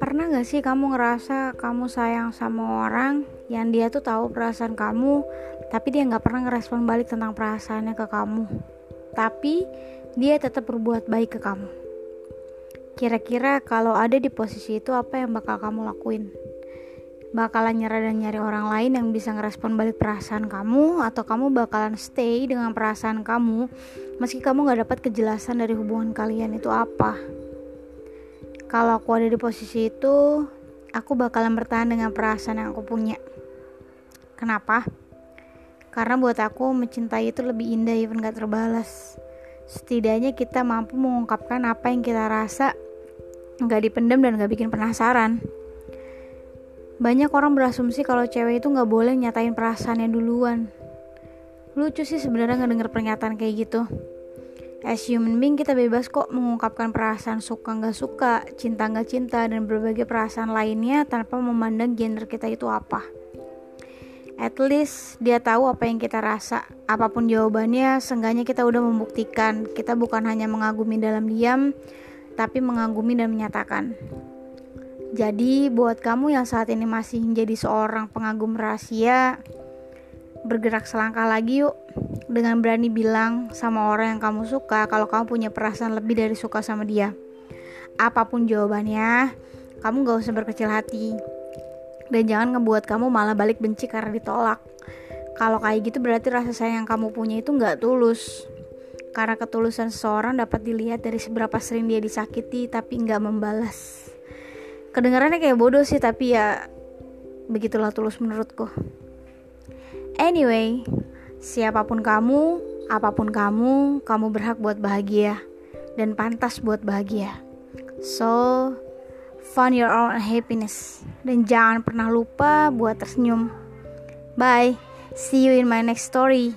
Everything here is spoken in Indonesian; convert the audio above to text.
Pernah gak sih kamu ngerasa kamu sayang sama orang yang dia tuh tahu perasaan kamu, tapi dia nggak pernah ngerespon balik tentang perasaannya ke kamu. Tapi dia tetap berbuat baik ke kamu. Kira-kira kalau ada di posisi itu apa yang bakal kamu lakuin? Bakalan nyerah dan nyari orang lain yang bisa ngerespon balik perasaan kamu atau kamu bakalan stay dengan perasaan kamu meski kamu gak dapat kejelasan dari hubungan kalian itu apa? kalau aku ada di posisi itu aku bakalan bertahan dengan perasaan yang aku punya. Kenapa? Karena buat aku mencintai itu lebih indah even gak terbalas. Setidaknya kita mampu mengungkapkan apa yang kita rasa gak dipendam dan gak bikin penasaran banyak orang berasumsi kalau cewek itu gak boleh nyatain perasaannya duluan lucu sih sebenarnya ngedenger pernyataan kayak gitu As human being kita bebas kok mengungkapkan perasaan suka nggak suka, cinta nggak cinta, dan berbagai perasaan lainnya tanpa memandang gender kita itu apa. At least dia tahu apa yang kita rasa. Apa pun jawabannya, seenggaknya kita udah membuktikan kita bukan hanya mengagumi dalam diam, tapi mengagumi dan menyatakan. Jadi buat kamu yang saat ini masih menjadi seorang pengagum rahasia, bergerak selangkah lagi yuk dengan berani bilang sama orang yang kamu suka kalau kamu punya perasaan lebih dari suka sama dia. Apa pun jawabannya, kamu gak usah berkecil hati. Dan jangan ngebuat kamu malah balik benci karena ditolak. Kalau kayak gitu berarti rasa sayang yang kamu punya itu gak tulus. Karena ketulusan seseorang dapat dilihat dari seberapa sering dia disakiti tapi nggak membalas. Kedengarannya kayak bodoh sih tapi ya begitulah tulus menurutku. Anyway, siapa pun kamu, apa pun kamu, kamu berhak buat bahagia dan pantas buat bahagia. So, find your own happiness dan jangan pernah lupa buat tersenyum. Bye. See you in my next story.